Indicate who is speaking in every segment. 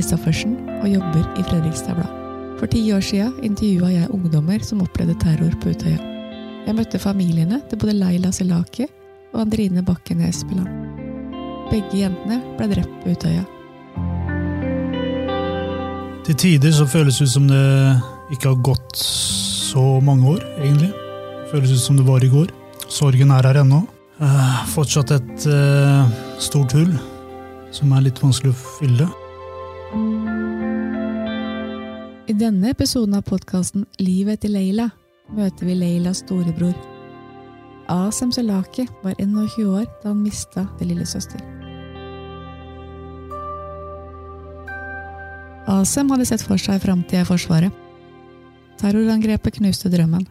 Speaker 1: Christoffersen og jobber i Fredrikstad Blad. For ti år siden intervjua jeg ungdommer som opplevde terror på Utøya. Jeg møtte familiene til både Leila Selaki og Andrine Bakken Espeland. Begge jentene ble drept på Utøya.
Speaker 2: Til tider så føles det ut som det ikke har gått så mange år, egentlig. Føles ut som det var i går. Sorgen er her ennå. Eh, fortsatt et eh, stort hull som er litt vanskelig å fylle.
Speaker 1: I denne episoden av podkasten Livet til Leila møter vi Leilas storebror. Asem Selaki var 21 år da han mista det lillesøster. Asem hadde sett for seg framtida i Forsvaret. Terrorangrepet knuste drømmen.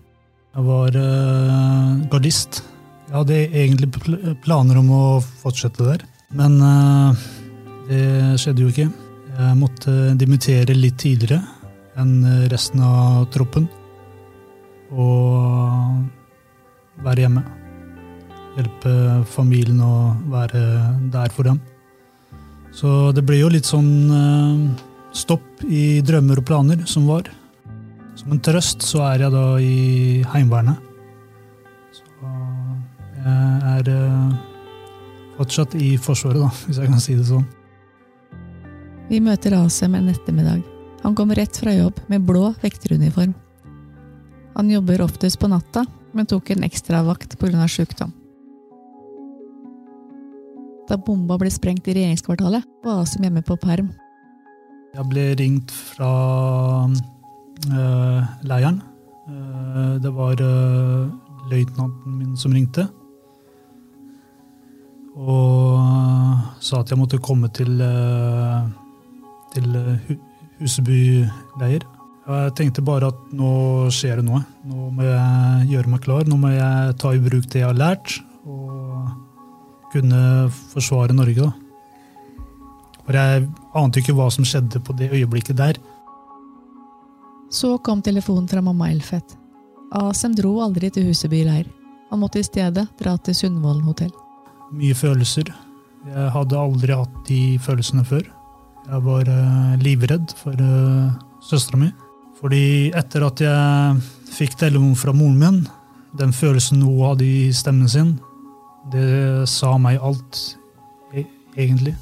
Speaker 2: Jeg var uh, gardist. Jeg hadde egentlig pl planer om å fortsette der, men uh, det skjedde jo ikke. Jeg måtte dimittere litt tidligere enn resten av troppen. Og være hjemme. Hjelpe familien å være der for dem. Så det ble jo litt sånn eh, stopp i drømmer og planer som var. Som en trøst så er jeg da i Heimevernet. Så jeg er eh, fortsatt i Forsvaret, da, hvis jeg kan si det sånn.
Speaker 1: Vi møter Asem en ettermiddag. Han kommer rett fra jobb med blå vekteruniform. Han jobber oftest på natta, men tok en ekstravakt pga. sykdom. Da bomba ble sprengt i regjeringskvartalet, var Asem hjemme på perm.
Speaker 2: Jeg ble ringt fra øh, leiren. Eh, det var øh, løytnanten min som ringte. Og sa at jeg måtte komme til, øh, til hu Huseby leir. Jeg tenkte bare at nå skjer det noe. Nå må jeg gjøre meg klar. Nå må jeg ta i bruk det jeg har lært, og kunne forsvare Norge. da. For jeg ante ikke hva som skjedde på det øyeblikket der.
Speaker 1: Så kom telefonen fra mamma Elfet. Asem dro aldri til Huseby leir. Han måtte i stedet dra til Sundvolden hotell.
Speaker 2: Mye følelser. Jeg hadde aldri hatt de følelsene før. Jeg var uh, livredd for uh, søstera mi. Fordi etter at jeg fikk telefon fra moren min, den følelsen hun hadde i stemmen sin, det sa meg alt, e egentlig.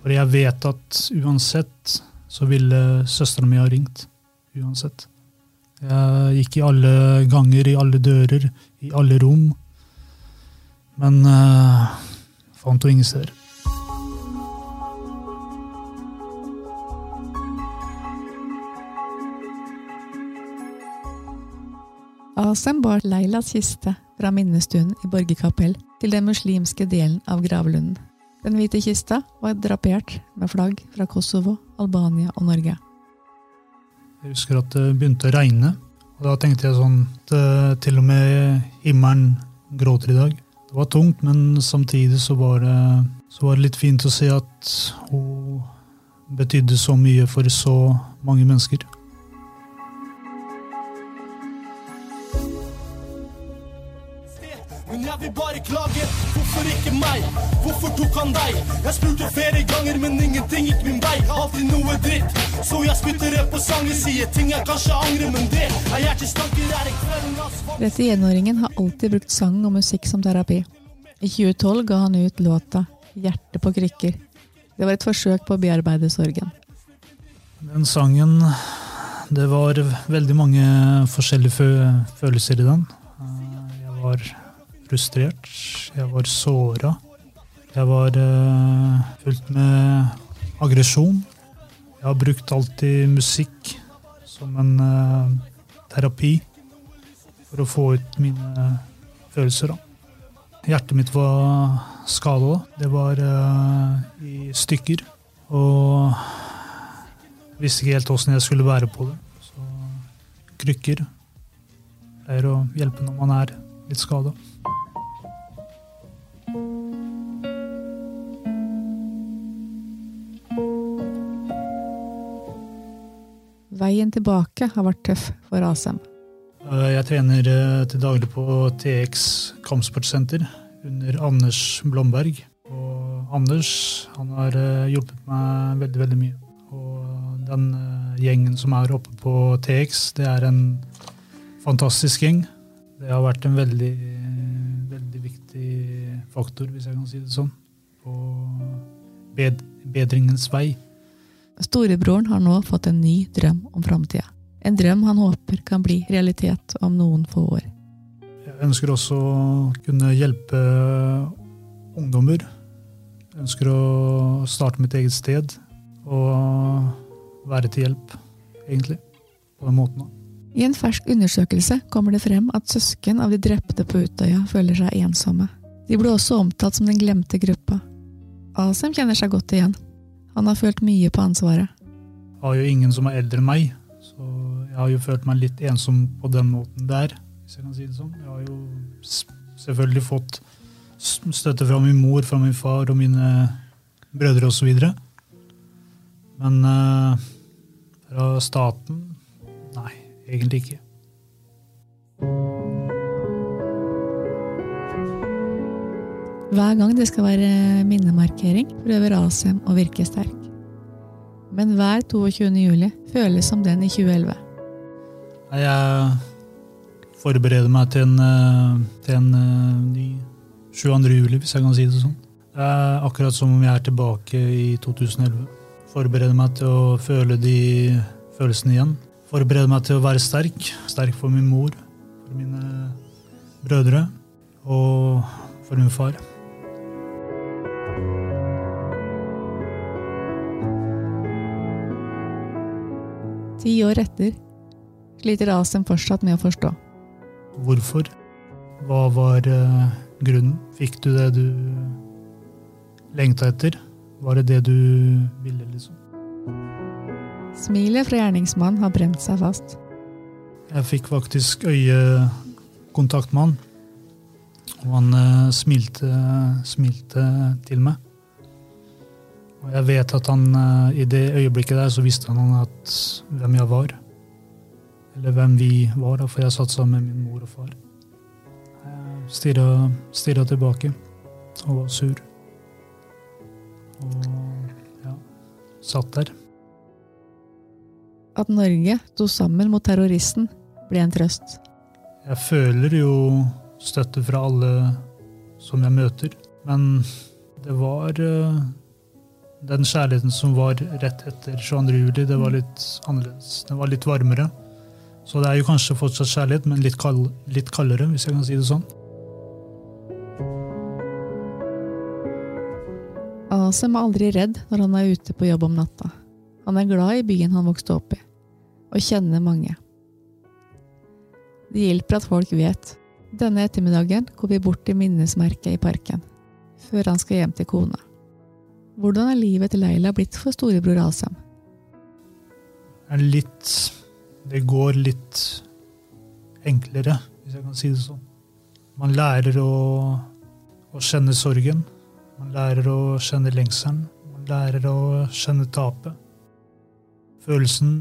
Speaker 2: For jeg vet at uansett så ville søstera mi ha ringt. Uansett. Jeg gikk i alle ganger, i alle dører, i alle rom. Men uh, fant henne ingen steder.
Speaker 1: Asem bar Leilas kiste fra minnestuen i Borgerkapell til den muslimske delen av gravlunden. Den hvite kista var drapert med flagg fra Kosovo, Albania og Norge.
Speaker 2: Jeg husker at det begynte å regne, og da tenkte jeg sånn at eh, til og med himmelen gråter i dag. Det var tungt, men samtidig så var det, så var det litt fint å se at hun betydde så mye for så mange mennesker.
Speaker 3: Men jeg vil bare klage, hvorfor ikke meg? Hvorfor tok han deg? Jeg spurte flere ganger, men ingenting gikk min vei. Alltid noe dritt, så jeg spytter det på sangen. Sier ting jeg kanskje angrer, men det er hjertestanker. Er ikke kvelden asfalt
Speaker 1: 31-åringen har alltid brukt sang og musikk som terapi. I 2012 ga han ut låta 'Hjerte på krykker'. Det var et forsøk på å bearbeide sorgen.
Speaker 2: Den sangen Det var veldig mange forskjellige følelser i den. Eh, Jeg var frustrert. Jeg var såra. Jeg var uh, fullt med aggresjon. Jeg har brukt alltid musikk som en uh, terapi for å få ut mine følelser. Da. Hjertet mitt var skada. Det var uh, i stykker. Og visste ikke helt åssen jeg skulle være på det. Så krykker pleier å hjelpe når man er litt skada.
Speaker 1: Veien tilbake har vært tøff for Asem.
Speaker 2: Eh, Jeg trener eh, til daglig på TX kampsportsenter under Anders Blomberg. Og Anders han har eh, hjulpet meg veldig veldig mye. Og den gjengen som er oppe på TX, det er en fantastisk gjeng. Det har vært en veldig, veldig viktig faktor, hvis jeg kan si det sånn, på bedringens vei.
Speaker 1: Storebroren har nå fått en ny drøm om framtida. En drøm han håper kan bli realitet om noen få år.
Speaker 2: Jeg ønsker også å kunne hjelpe ungdommer. Jeg ønsker å starte mitt eget sted og være til hjelp, egentlig. På den måten.
Speaker 1: I en fersk undersøkelse kommer det frem at søsken av de drepte på Utøya føler seg ensomme. De ble også omtalt som den glemte gruppa. Asem kjenner seg godt igjen. Han har følt mye på ansvaret.
Speaker 2: Jeg har jo ingen som er eldre enn meg, så jeg har jo følt meg litt ensom på den måten der, hvis jeg kan si det sånn. Jeg har jo selvfølgelig fått støtte fra min mor, fra min far og mine brødre osv. Men uh, fra staten nei, egentlig ikke.
Speaker 1: Hver gang det skal være minnemarkering, prøver Asem å virke sterk. Men hver 22. juli føles som den i 2011.
Speaker 2: Jeg forbereder meg til en, eh, til en eh, ny 22. juli, hvis jeg kan si det sånn. Det er akkurat som om jeg er tilbake i 2011. Forbereder meg til å føle de følelsene igjen. Forbereder meg til å være sterk. Sterk for min mor, for mine brødre og for min far.
Speaker 1: Ti år etter sliter Asem fortsatt med å forstå.
Speaker 2: Hvorfor? Hva var uh, grunnen? Fikk du det du lengta etter? Var det det du ville, liksom?
Speaker 1: Smilet fra gjerningsmannen har brent seg fast.
Speaker 2: Jeg fikk faktisk øyekontakt med han. Og han uh, smilte, smilte til meg. Og jeg vet at han eh, i det øyeblikket der så visste han at hvem jeg var. Eller hvem vi var, for jeg satt sammen med min mor og far. Stirra tilbake og var sur. Og ja, satt der.
Speaker 1: At Norge sto sammen mot terroristen, ble en trøst.
Speaker 2: Jeg føler jo støtte fra alle som jeg møter, men det var eh, den kjærligheten som var rett etter 22. juli, det var litt annerledes. Den var litt varmere. Så det er jo kanskje fortsatt kjærlighet, men litt, kald, litt kaldere, hvis jeg kan si det sånn.
Speaker 1: Asem er aldri redd når han er ute på jobb om natta. Han er glad i byen han vokste opp i, og kjenner mange. Det hjelper at folk vet. Denne ettermiddagen går vi bort til minnesmerket i parken, før han skal hjem til kona. Hvordan er livet til Leila blitt for storebror Asam?
Speaker 2: Litt Det går litt enklere, hvis jeg kan si det sånn. Man lærer å, å kjenne sorgen. Man lærer å kjenne lengselen. Man lærer å kjenne tapet. Følelsen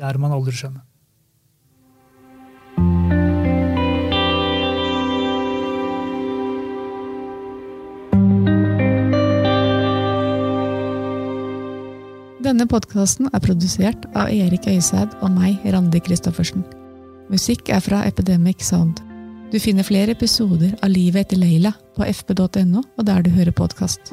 Speaker 2: lærer man aldri å kjenne.
Speaker 1: Denne podkasten er produsert av Erik Øysæd og meg, Randi Christoffersen. Musikk er fra Epidemic Sound. Du finner flere episoder av Livet etter Leila på fp.no og der du hører podkast.